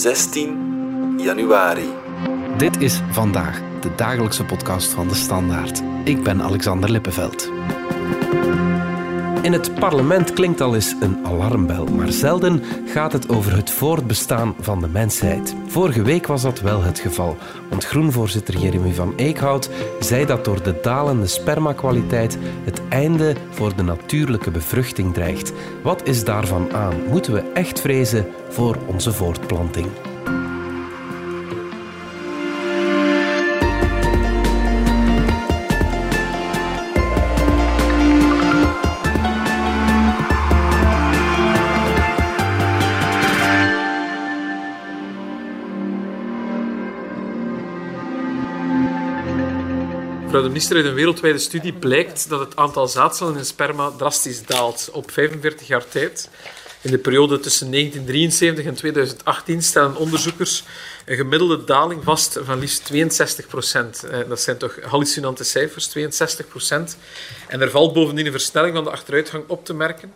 16 januari. Dit is vandaag de dagelijkse podcast van de Standaard. Ik ben Alexander Lippenveld. In het parlement klinkt al eens een alarmbel, maar zelden gaat het over het voortbestaan van de mensheid. Vorige week was dat wel het geval, want groenvoorzitter Jeremy van Eekhout zei dat door de dalende spermakwaliteit het einde voor de natuurlijke bevruchting dreigt. Wat is daarvan aan? Moeten we echt vrezen voor onze voortplanting? Mevrouw de minister, uit een wereldwijde studie blijkt dat het aantal zaadcellen in sperma drastisch daalt op 45 jaar tijd. In de periode tussen 1973 en 2018 stellen onderzoekers een gemiddelde daling vast van liefst 62 procent. Eh, dat zijn toch hallucinante cijfers, 62 procent. En er valt bovendien een versnelling van de achteruitgang op te merken,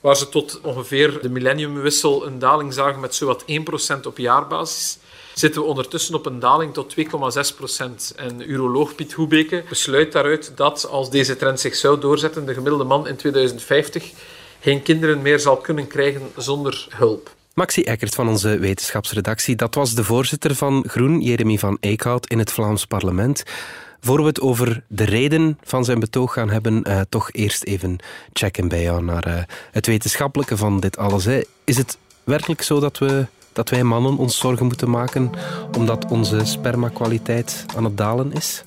waar ze tot ongeveer de millenniumwissel een daling zagen met zowat 1 procent op jaarbasis zitten we ondertussen op een daling tot 2,6 procent. En uroloog Piet Hoebeke besluit daaruit dat als deze trend zich zou doorzetten, de gemiddelde man in 2050 geen kinderen meer zal kunnen krijgen zonder hulp. Maxi Eckert van onze wetenschapsredactie, dat was de voorzitter van Groen, Jeremy van Eekhout, in het Vlaams parlement. Voor we het over de reden van zijn betoog gaan hebben, uh, toch eerst even checken bij jou naar uh, het wetenschappelijke van dit alles. Hè. Is het werkelijk zo dat we dat wij mannen ons zorgen moeten maken omdat onze spermakwaliteit aan het dalen is?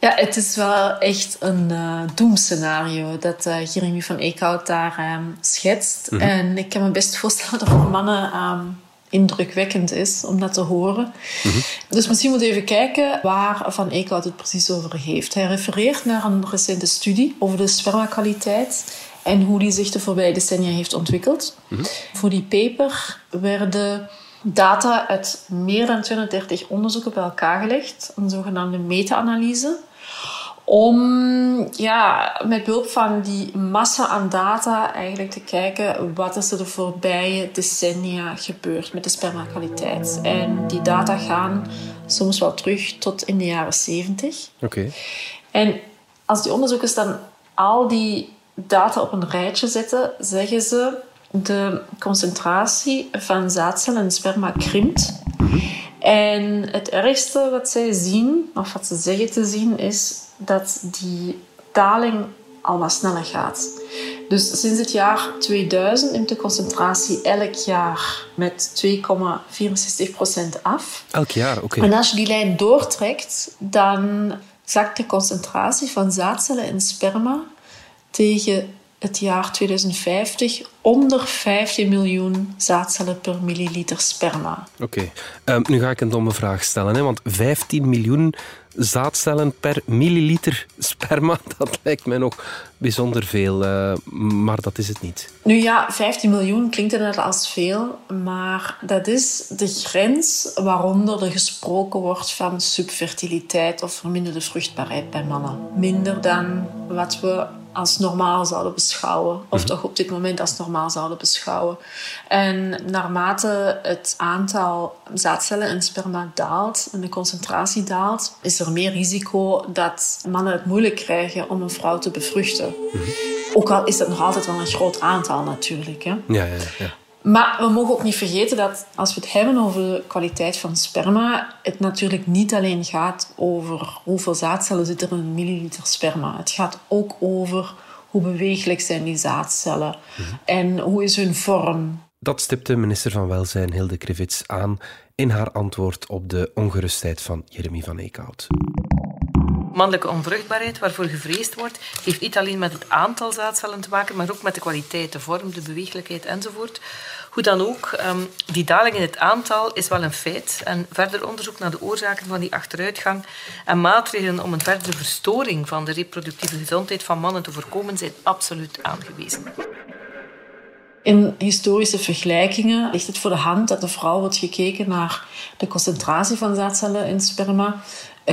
Ja, het is wel echt een uh, doemscenario dat uh, Jeremy van Eekhout daar um, schetst. Mm -hmm. En ik kan me best voorstellen dat voor mannen um, indrukwekkend is om dat te horen. Mm -hmm. Dus misschien moeten we even kijken waar Van Eekhout het precies over heeft. Hij refereert naar een recente studie over de spermakwaliteit en hoe die zich de voorbije decennia heeft ontwikkeld. Mm -hmm. Voor die paper werden data uit meer dan 230 onderzoeken bij elkaar gelegd, een zogenaamde meta-analyse, om ja, met behulp van die massa aan data eigenlijk te kijken wat is er de voorbije decennia gebeurd met de spermakwaliteit. En die data gaan soms wel terug tot in de jaren 70. Oké. Okay. En als die onderzoekers dan al die data op een rijtje zetten, zeggen ze de concentratie van zaadcellen en sperma krimpt. En het ergste wat zij zien, of wat ze zeggen te zien, is dat die daling al wat sneller gaat. Dus sinds het jaar 2000 neemt de concentratie elk jaar met 2,64% af. Elk jaar, oké. Okay. En als je die lijn doortrekt, dan zakt de concentratie van zaadcellen en sperma tegen het jaar 2050 onder 15 miljoen zaadcellen per milliliter sperma. Oké, okay. um, nu ga ik een domme vraag stellen. Hè? Want 15 miljoen zaadcellen per milliliter sperma, dat lijkt mij nog bijzonder veel. Uh, maar dat is het niet. Nu ja, 15 miljoen klinkt inderdaad als veel. Maar dat is de grens waaronder er gesproken wordt van subfertiliteit of verminderde vruchtbaarheid bij mannen. Minder dan wat we als normaal zouden beschouwen. Of toch op dit moment als normaal zouden beschouwen. En naarmate het aantal zaadcellen en sperma daalt en de concentratie daalt, is er meer risico dat mannen het moeilijk krijgen om een vrouw te bevruchten. Ook al is dat nog altijd wel een groot aantal natuurlijk. Hè? Ja, ja, ja. Maar we mogen ook niet vergeten dat als we het hebben over de kwaliteit van sperma, het natuurlijk niet alleen gaat over hoeveel zaadcellen zit er in een milliliter sperma. Het gaat ook over hoe beweeglijk zijn die zaadcellen mm-hmm. en hoe is hun vorm. Dat stipte minister van Welzijn Hilde Krivits aan in haar antwoord op de ongerustheid van Jeremy van Eekhout. Mannelijke onvruchtbaarheid, waarvoor gevreesd wordt, heeft niet alleen met het aantal zaadcellen te maken, maar ook met de kwaliteit, de vorm, de beweeglijkheid enzovoort. Hoe dan ook, um, die daling in het aantal is wel een feit. En verder onderzoek naar de oorzaken van die achteruitgang en maatregelen om een verdere verstoring van de reproductieve gezondheid van mannen te voorkomen zijn absoluut aangewezen. In historische vergelijkingen ligt het voor de hand dat de vrouw wordt gekeken naar de concentratie van zaadcellen in sperma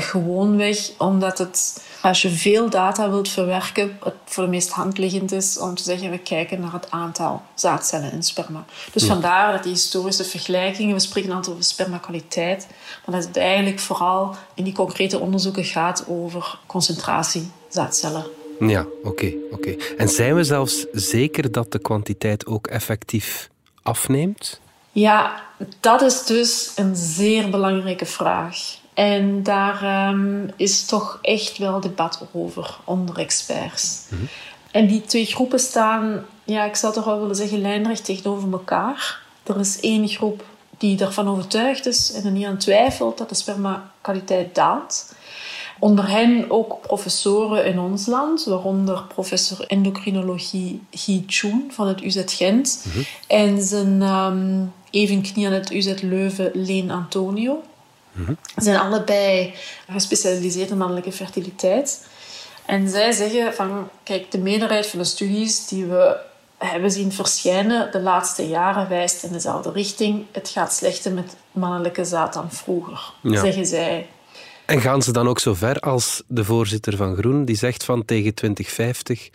Gewoonweg omdat het, als je veel data wilt verwerken, het voor de meest handliggend is om te zeggen, we kijken naar het aantal zaadcellen in sperma. Dus vandaar dat die historische vergelijkingen, we spreken altijd over spermakwaliteit, maar dat het eigenlijk vooral in die concrete onderzoeken gaat over concentratie zaadcellen. Ja, oké, oké. En zijn we zelfs zeker dat de kwantiteit ook effectief afneemt? Ja, dat is dus een zeer belangrijke vraag. En daar um, is toch echt wel debat over onder experts. Mm En die twee groepen staan, ja, ik zou toch wel willen zeggen, lijnrecht tegenover elkaar. Er is één groep die ervan overtuigd is en er niet aan twijfelt dat de spermakwaliteit daalt. Onder hen ook professoren in ons land, waaronder professor endocrinologie Guy Chun van het UZ Gent mm en zijn um, evenknie aan het UZ Leuven, Leen Antonio. Mm Ze zijn allebei gespecialiseerd in mannelijke fertiliteit. En zij zeggen van, kijk, de meerderheid van de studies die we hebben zien verschijnen de laatste jaren wijst in dezelfde richting. Het gaat slechter met mannelijke zaad dan vroeger, zeggen zij. En gaan ze dan ook zo ver als de voorzitter van Groen, die zegt van tegen 2050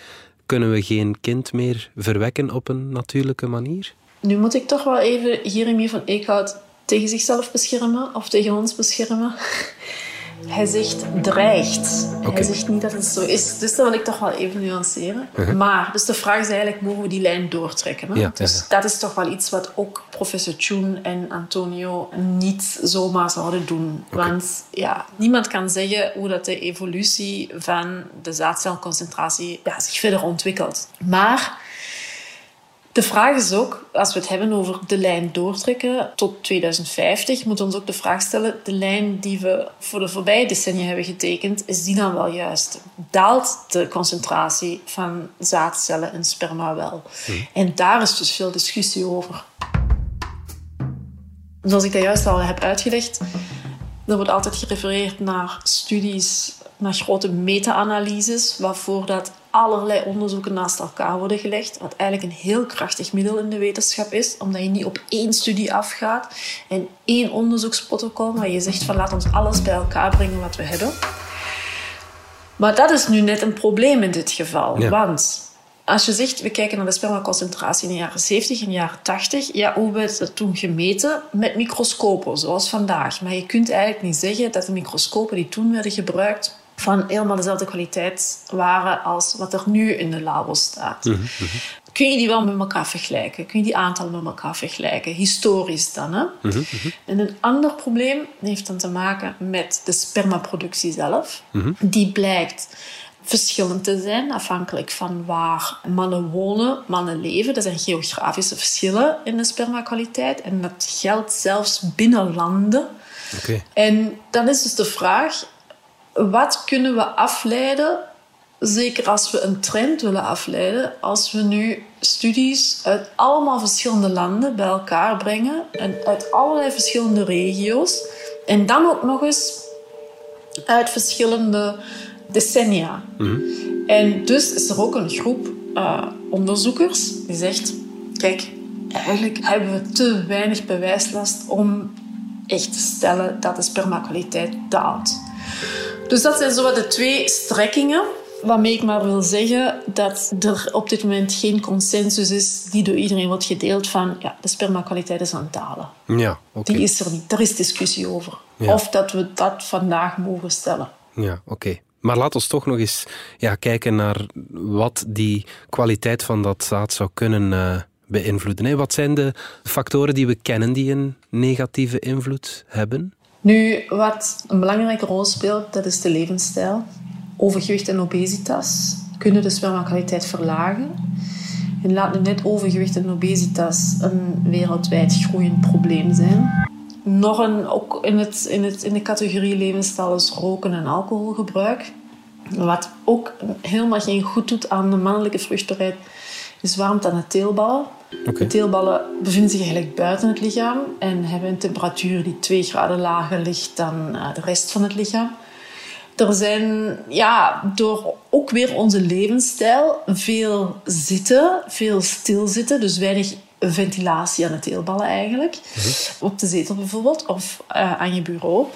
kunnen we geen kind meer verwekken op een natuurlijke manier? Nu moet ik toch wel even Jeremy van Eekhout tegen zichzelf beschermen of tegen ons beschermen. Hij zegt dreigt. Hij zegt niet dat het zo is. Dus dat wil ik toch wel even nuanceren. Uh-huh. Maar, dus de vraag is eigenlijk, mogen we die lijn doortrekken? Hè? dus dat is toch wel iets wat ook professor Chun en Antonio niet zomaar zouden doen. Want ja, niemand kan zeggen hoe dat de evolutie van de zaadcelconcentratie ja, zich verder ontwikkelt. Maar de vraag is ook, als we het hebben over de lijn doortrekken tot 2050, moeten we ons ook de vraag stellen, de lijn die we voor de voorbije decennia hebben getekend, is die dan wel juist? Daalt de concentratie van zaadcellen in sperma wel? Hm. En daar is dus veel discussie over. Zoals ik dat juist al heb uitgelegd, er wordt altijd gerefereerd naar studies, naar grote meta-analyses, waarvoor dat allerlei onderzoeken naast elkaar worden gelegd. Wat eigenlijk een heel krachtig middel in de wetenschap is, omdat je niet op één studie afgaat en één onderzoeksprotocol, maar je zegt van laat ons alles bij elkaar brengen wat we hebben. Maar dat is nu net een probleem in dit geval. Want als je zegt, we kijken naar de spermaconcentratie in de jaren 70 en jaren 80, ja, hoe werd dat toen gemeten? Met microscopen, zoals vandaag. Maar je kunt eigenlijk niet zeggen dat de microscopen die toen werden gebruikt van helemaal dezelfde kwaliteit waren als wat er nu in de labo staat. Mhm, mhm. Kun je die wel met elkaar vergelijken? Kun je die aantallen met elkaar vergelijken? Historisch dan. Hè? Mhm, en een ander probleem heeft dan te maken met de spermaproductie zelf. Die blijkt verschillend te zijn, afhankelijk van waar mannen wonen, mannen leven. Er zijn geografische verschillen in de spermakwaliteit. En dat geldt zelfs binnen landen. Okay. En dan is dus de vraag, wat kunnen we afleiden, zeker als we een trend willen afleiden, als we nu studies uit allemaal verschillende landen bij elkaar brengen en uit allerlei verschillende regio's en dan ook nog eens uit verschillende decennia. Mhm. En dus is er ook een groep uh, onderzoekers die zegt: Kijk, eigenlijk hebben we te weinig bewijslast om echt te stellen dat de spermakwaliteit daalt. Dus dat zijn zo de twee strekkingen. Waarmee ik maar wil zeggen dat er op dit moment geen consensus is die door iedereen wordt gedeeld van ja, de spermakwaliteit is aan het dalen. Ja, Die is er niet. Er is discussie over. Of dat we dat vandaag mogen stellen. Ja, oké. Maar laat ons toch nog eens ja, kijken naar wat die kwaliteit van dat zaad zou kunnen uh, beïnvloeden. Wat zijn de factoren die we kennen die een negatieve invloed hebben? Nu, wat een belangrijke rol speelt, dat is de levensstijl. Overgewicht en obesitas kunnen de spermakwaliteit verlagen. En laat nu net overgewicht en obesitas een wereldwijd groeiend probleem zijn. Nog een, ook in, het, in, het, in de categorie levensstijl is roken en alcoholgebruik. Wat ook helemaal geen goed doet aan de mannelijke vruchtbaarheid, is warmte aan de teelballen. De teelballen bevinden zich eigenlijk buiten het lichaam en hebben een temperatuur die 2 graden lager ligt dan eh, de rest van het lichaam. Er zijn ja, door ook weer onze levensstijl veel zitten, veel stilzitten, dus weinig ventilatie aan de teelballen eigenlijk. Mhm. Op de zetel bijvoorbeeld of uh, aan je bureau.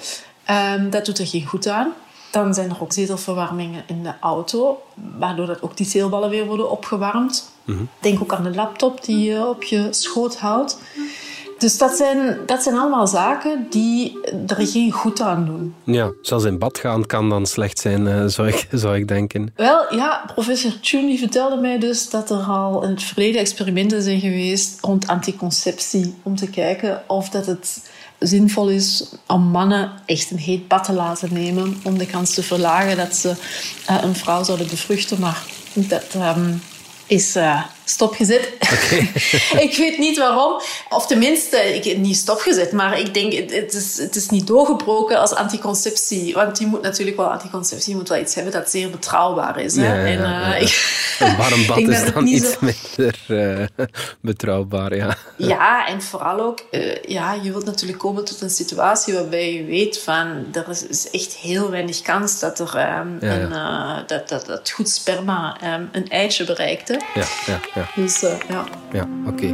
Ehm, dat doet er geen goed aan. Dan zijn er ook zetelverwarmingen in de auto, waardoor dat ook die zeelballen weer worden opgewarmd. Denk ook aan de laptop die je op je schoot houdt. Dus dat zijn, dat zijn allemaal zaken die er geen goed aan doen. Ja, zelfs in bad gaan kan dan slecht zijn, eh, zou, ik, zou ik denken. Wel, ja, professor Chun die vertelde mij dus dat er al in het verleden experimenten zijn geweest rond anticonceptie. Om te kijken of dat het zinvol is om mannen echt een heet bad te laten nemen. Om de kans te verlagen dat ze uh, een vrouw zouden bevruchten. Maar dat um, is uh, stopgezet. Okay. ik weet niet waarom. Of tenminste, ik, niet stopgezet, maar ik denk het is, het is niet doorgebroken als anticonceptie. Want je moet natuurlijk wel anticonceptie, je moet wel iets hebben dat zeer betrouwbaar is. Hè? Ja, ja, en, uh, ik, een warm bad is dan iets zo... minder uh, betrouwbaar, ja. Ja, en vooral ook, uh, ja, je wilt natuurlijk komen tot een situatie waarbij je weet van, er is, is echt heel weinig kans dat er um, ja, een, dat, dat, dat goed sperma um, een eitje bereikt. Hè? Ja, ja. Dus uh, ja. Ja, oké. Okay.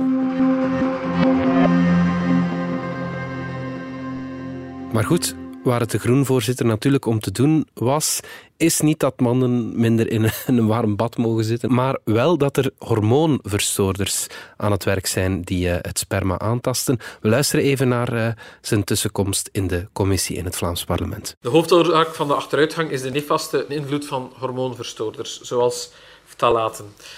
Maar goed, waar het de groenvoorzitter natuurlijk om te doen was, is niet dat mannen minder in een warm bad mogen zitten, maar wel dat er hormoonverstoorders aan het werk zijn die uh, het sperma aantasten. We luisteren even naar uh, zijn tussenkomst in de commissie in het Vlaams parlement. De hoofdoorzaak van de achteruitgang is de nefaste invloed van hormoonverstoorders, zoals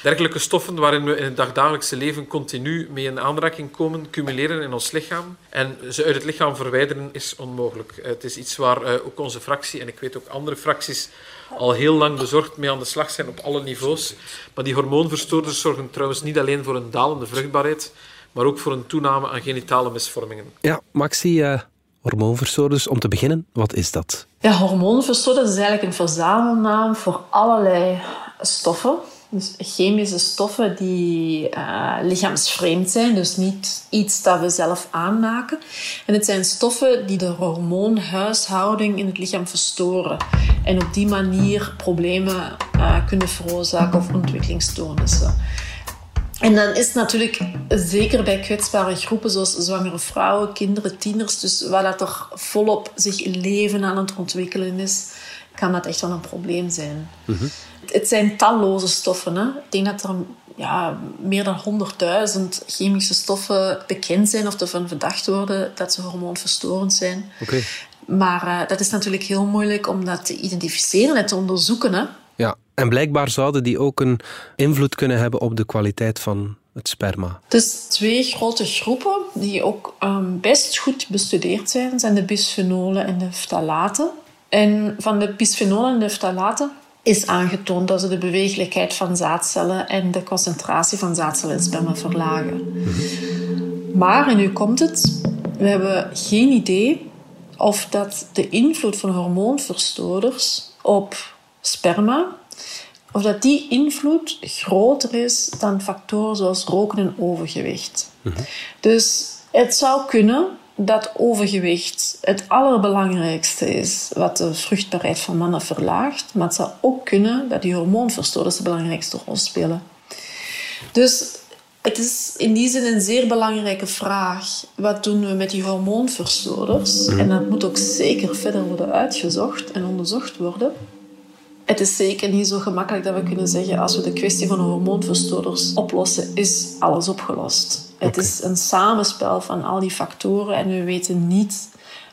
Dergelijke stoffen waarin we in het dagdagelijkse leven continu mee in aanraking komen, cumuleren in ons lichaam. En ze uit het lichaam verwijderen is onmogelijk. Het is iets waar uh, ook onze fractie, en ik weet ook andere fracties, al heel lang bezorgd mee aan de slag zijn op alle niveaus. Maar die hormoonverstoorders zorgen trouwens niet alleen voor een dalende vruchtbaarheid, maar ook voor een toename aan genitale misvormingen. Ja, Maxi, uh, hormoonverstoorders, om te beginnen, wat is dat? Ja, hormoonverstoorders is eigenlijk een verzamelnaam voor allerlei stoffen. Dus chemische stoffen die uh, lichaamsvreemd zijn, dus niet iets dat we zelf aanmaken. En het zijn stoffen die de hormoonhuishouding in het lichaam verstoren. En op die manier problemen uh, kunnen veroorzaken of ontwikkelingsstoornissen. En dan is natuurlijk zeker bij kwetsbare groepen zoals zwangere vrouwen, kinderen, tieners, dus waar dat er volop zich leven aan het ontwikkelen is, kan dat echt wel een probleem zijn. Mm -hmm. Het zijn talloze stoffen. Hè? Ik denk dat er ja, meer dan 100.000 chemische stoffen bekend zijn of ervan verdacht worden dat ze hormoonverstorend zijn. Okay. Maar uh, dat is natuurlijk heel moeilijk om dat te identificeren en te onderzoeken. Hè? Ja, en blijkbaar zouden die ook een invloed kunnen hebben op de kwaliteit van het sperma. Dus twee grote groepen die ook um, best goed bestudeerd zijn, zijn de bisfenolen en de ftalaten. En van de bisfenolen en de ftalaten is aangetoond dat ze de beweeglijkheid van zaadcellen en de concentratie van zaadcellen in sperma verlagen. Maar, en nu komt het, we hebben geen idee of dat de invloed van hormoonverstoorders op sperma, of dat die invloed groter is dan factoren zoals roken en overgewicht. Dus het zou kunnen dat overgewicht het allerbelangrijkste is wat de vruchtbaarheid van mannen verlaagt. Maar het zou ook kunnen dat die hormoonverstoorders de belangrijkste rol spelen. Dus het is in die zin een zeer belangrijke vraag. Wat doen we met die hormoonverstoorders? En dat moet ook zeker verder worden uitgezocht en onderzocht worden. Het is zeker niet zo gemakkelijk dat we kunnen zeggen als we de kwestie van hormoonverstoorders oplossen, is alles opgelost. Het is een samenspel van al die factoren en we weten niet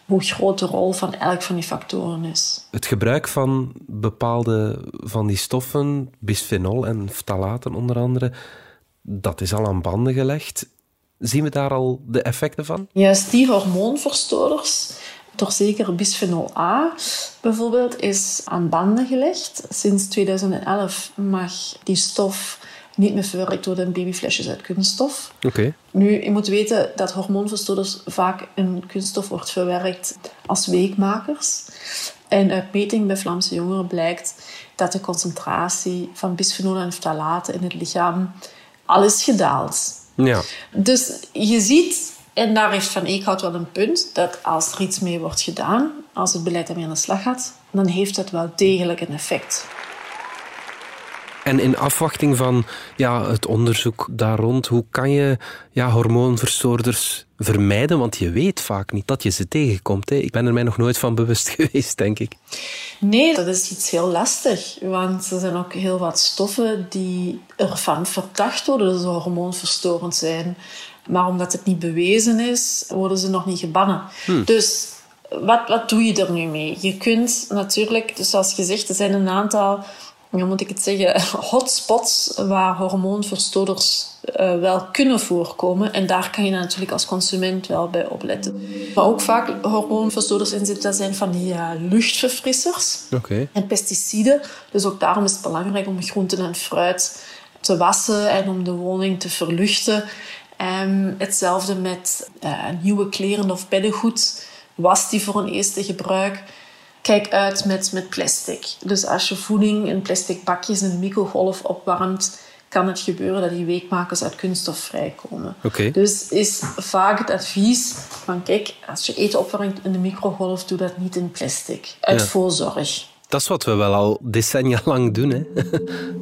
hoe groot de rol van elk van die factoren is. Het gebruik van bepaalde van die stoffen, bisphenol en ftalaten onder andere, dat is al aan banden gelegd. Zien we daar al de effecten van? Juist die hormoonverstoorders, toch zeker bisphenol A bijvoorbeeld, is aan banden gelegd. Sinds 2011 mag die stof niet meer verwerkt worden in babyflesjes uit kunststof. Okay. Nu, je moet weten dat hormoonverstoorders vaak in kunststof wordt verwerkt als weekmakers. En uit meting bij Vlaamse jongeren blijkt dat de concentratie van bisphenol en ftalaten in het lichaam al is gedaald. Ja. Dus je ziet, en daar heeft Van Eekhout wel een punt, dat als er iets mee wordt gedaan, als het beleid ermee aan de slag gaat, dan heeft dat wel degelijk een effect. En in afwachting van ja, het onderzoek daar rond, hoe kan je ja, hormoonverstoorders vermijden? Want je weet vaak niet dat je ze tegenkomt. Hè. Ik ben er mij nog nooit van bewust geweest, denk ik. Nee, dat is iets heel lastig. Want er zijn ook heel wat stoffen die ervan verdacht worden dat ze hormoonverstorend zijn. Maar omdat het niet bewezen is, worden ze nog niet gebannen. Hmm. Dus wat, wat doe je er nu mee? Je kunt natuurlijk, dus zoals gezegd, er zijn een aantal, hoe moet ik het zeggen, hotspots waar hormoonverstoorders uh, wel kunnen voorkomen. En daar kan je natuurlijk als consument wel bij opletten. Maar ook vaak hormoonverstoorders in zitten, dat zijn van die uh, luchtverfrissers en pesticiden. Dus ook daarom is het belangrijk om groenten en fruit te wassen en om de woning te verluchten. Um, hetzelfde met uh, nieuwe kleren of beddengoed. Was die voor een eerste gebruik? Kijk uit met, met plastic. Dus als je voeding in plastic bakjes in de microgolf opwarmt, kan het gebeuren dat die weekmakers uit kunststof vrijkomen. Okay. Dus is vaak het advies van kijk, als je eten opwarmt in de microgolf, doe dat niet in plastic. Uit voorzorg. Dat is wat we wel al decennia lang doen. Hè?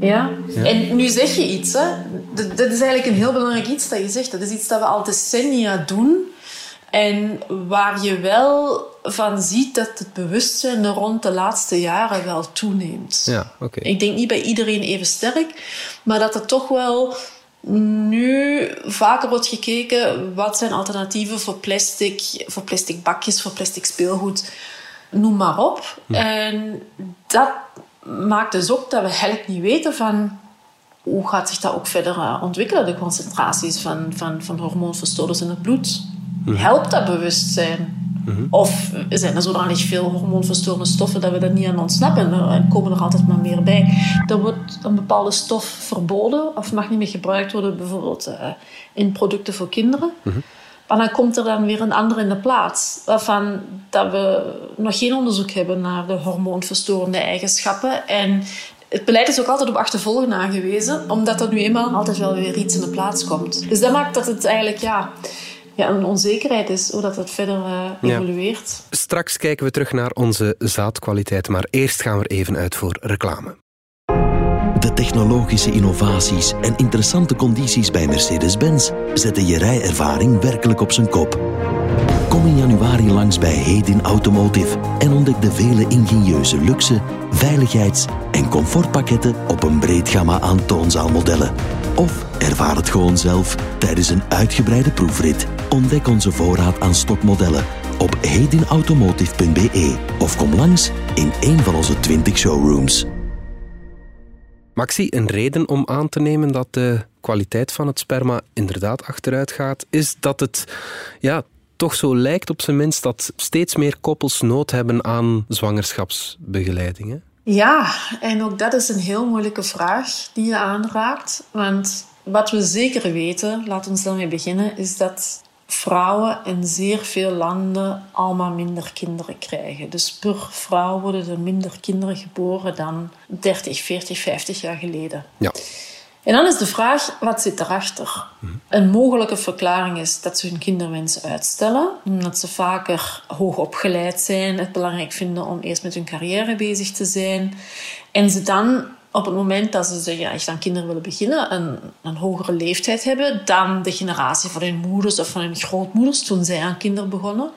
Ja. ja. en nu zeg je iets. Hè? Dat, is eigenlijk een heel belangrijk iets dat je zegt. Dat is iets dat we al decennia doen. En waar je wel van ziet dat het bewustzijn er rond de laatste jaren wel toeneemt. Ja, oké. Ik denk niet bij iedereen even sterk, maar dat er toch wel nu vaker wordt gekeken wat zijn alternatieven voor plastic, voor plastic bakjes, voor plastic speelgoed, noem maar op. En dat maakt dus ook dat we eigenlijk niet weten van hoe gaat zich dat ook verder eh, ontwikkelen, de concentraties van, van, van hormoonverstoorders in het bloed. Helpt dat bewustzijn? Mhm. Of zijn er zodanig veel hormoonverstorende stoffen dat we er niet aan ontsnappen en komen er altijd maar meer bij. Er wordt een bepaalde stof verboden of mag niet meer gebruikt worden, bijvoorbeeld uh, in producten voor kinderen. Mhm. Maar dan komt er dan weer een andere in de plaats, waarvan dat we nog geen onderzoek hebben naar de hormoonverstorende eigenschappen. En het beleid is ook altijd op achtervolgen aangewezen, omdat er nu eenmaal altijd wel weer iets in de plaats komt. Dus dat maakt dat het eigenlijk, ja ja, een onzekerheid is hoe dat het verder uh, evolueert. Straks kijken we terug naar onze zaadkwaliteit, maar eerst gaan we er even uit voor reclame. De technologische innovaties en interessante condities bij Mercedes-Benz zetten je rijervaring werkelijk op zijn kop. Kom in januari langs bij Hedin Automotive en ontdek de vele ingenieuze luxe, veiligheids- en comfortpakketten op een breed gamma aan toonzaalmodellen. Of ervaar het gewoon zelf tijdens een uitgebreide proefrit. Ontdek onze voorraad aan stokmodellen op hedinautomotive.be of kom langs in een van onze 20 showrooms. Maxi, een reden om aan te nemen dat de kwaliteit van het sperma inderdaad achteruit gaat, is dat het ja, toch zo lijkt op zijn minst dat steeds meer koppels nood hebben aan zwangerschapsbegeleiding. Ja, en ook dat is een heel moeilijke vraag die je aanraakt. Want wat we zeker weten, laten we daarmee beginnen, is dat vrouwen in zeer veel landen allemaal minder kinderen krijgen. Dus per vrouw worden er minder kinderen geboren dan 30, 40, 50 jaar geleden. Ja. En dan is de vraag, wat zit erachter? Een mogelijke verklaring is dat ze hun kinderwens uitstellen, omdat ze vaker hoog opgeleid zijn, het belangrijk vinden om eerst met hun carrière bezig te zijn, en ze dan op het moment dat ze zeggen, echt aan kinderen willen beginnen, een, een hogere leeftijd hebben dan de generatie van hun moeders of van hun grootmoeders toen zij aan kinderen begonnen.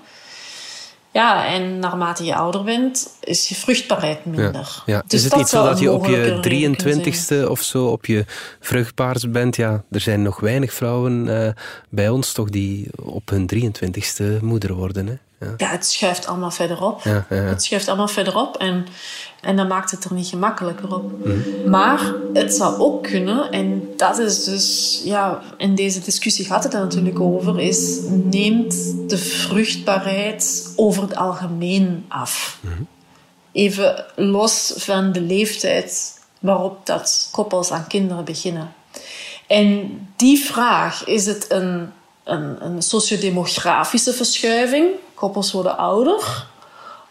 Ja, en naarmate je ouder bent, is je vruchtbaarheid minder. Ja, Dus is het niet zo dat je op je 23ste of zo op je vruchtbaars bent? Ja, er zijn nog weinig vrouwen uh, bij ons toch die op hun 23ste moeder worden. Hè? Ja. ja, het schuift allemaal verderop. Ja, ja, het schuift allemaal verderop en, en dan maakt het er niet gemakkelijker op. Mhm. Maar het zou ook kunnen, en dat is dus, ja, in deze discussie gaat het er natuurlijk over, is neemt de vruchtbaarheid over het algemeen af. Mhm. Even los van de leeftijd waarop dat koppels aan kinderen beginnen. En die vraag, is het een, een, een sociodemografische verschuiving? Koppels worden ouder?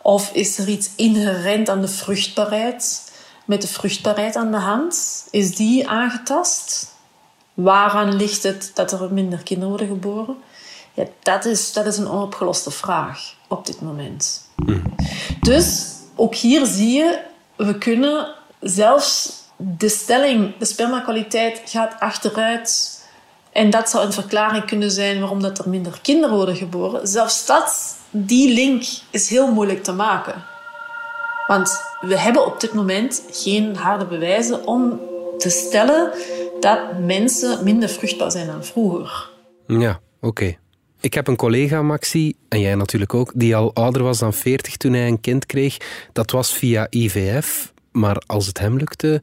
Of is er iets inherent aan de vruchtbaarheid, met de vruchtbaarheid aan de hand? Is die aangetast? Waaraan ligt het dat er minder kinderen worden geboren? Ja, dat, is, dat is een onopgeloste vraag op dit moment. Dus ook hier zie je, we kunnen zelfs de stelling, de spermakwaliteit gaat achteruit. En dat zou een verklaring kunnen zijn waarom dat er minder kinderen worden geboren. Zelfs dat, die link is heel moeilijk te maken. Want we hebben op dit moment geen harde bewijzen om te stellen dat mensen minder vruchtbaar zijn dan vroeger. Ja, oké. Ik heb een collega, Maxi, en jij natuurlijk ook, die al ouder was dan 40 toen hij een kind kreeg. Dat was via IVF, maar als het hem lukte,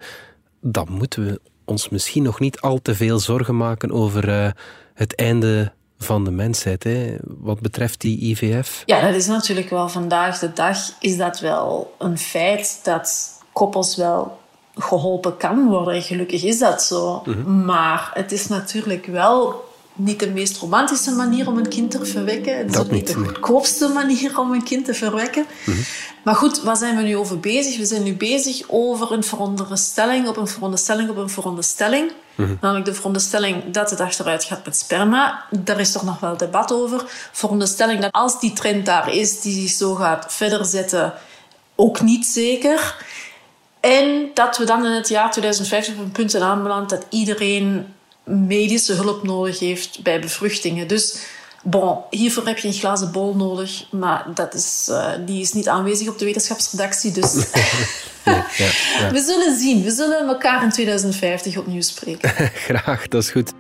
dan moeten we ons misschien nog niet al te veel zorgen maken over uh, het einde van de mensheid, hè, wat betreft die IVF. Ja, dat is natuurlijk wel vandaag de dag is dat wel een feit dat koppels wel geholpen kan worden. Gelukkig is dat zo. Mhm. Maar het is natuurlijk wel niet de meest romantische manier om een kind te verwekken. Het is ook niet de goedkoopste manier om een kind te verwekken. Mhm. Maar goed, waar zijn we nu over bezig? We zijn nu bezig over een veronderstelling op een veronderstelling op een veronderstelling. Mhm. Namelijk de veronderstelling dat het achteruit gaat met sperma. Daar is toch nog wel debat over. Veronderstelling dat als die trend daar is, die zich zo gaat verder zetten, ook niet zeker. En dat we dan in het jaar 2050 op een punt zijn aanbeland dat iedereen medische hulp nodig heeft bij bevruchtingen. Dus bon, hiervoor heb je een glazen bol nodig, maar dat is, uh, die is niet aanwezig op de wetenschapsredactie. Dus ja, ja. we zullen zien. We zullen elkaar in 2050 opnieuw spreken. Graag, dat is goed.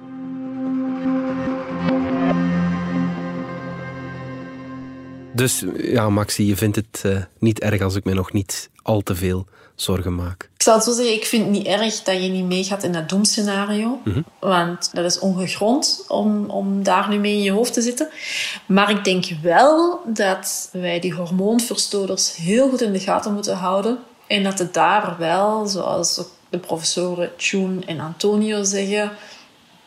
Dus ja, Maxi, je vindt het uh, niet erg als ik me nog niet al te veel zorgen maak. Ik zal het zo zeggen, ik vind het niet erg dat je niet meegaat in dat doemscenario. Mm Want dat is ongegrond om, om daar nu mee in je hoofd te zitten. Maar ik denk wel dat wij die hormoonverstoorders heel goed in de gaten moeten houden. En dat het daar wel, zoals de professoren Tune en Antonio zeggen,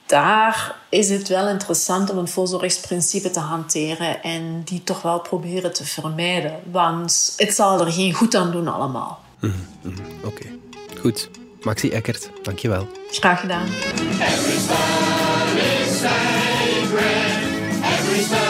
daar is het wel interessant om een voorzorgsprincipe te hanteren en die toch wel proberen te vermijden. Want het zal er geen goed aan doen allemaal. Mm -hmm. Oké, okay. goed. Maxi Eckert, dankjewel. Graag gedaan. Every is sacred. Every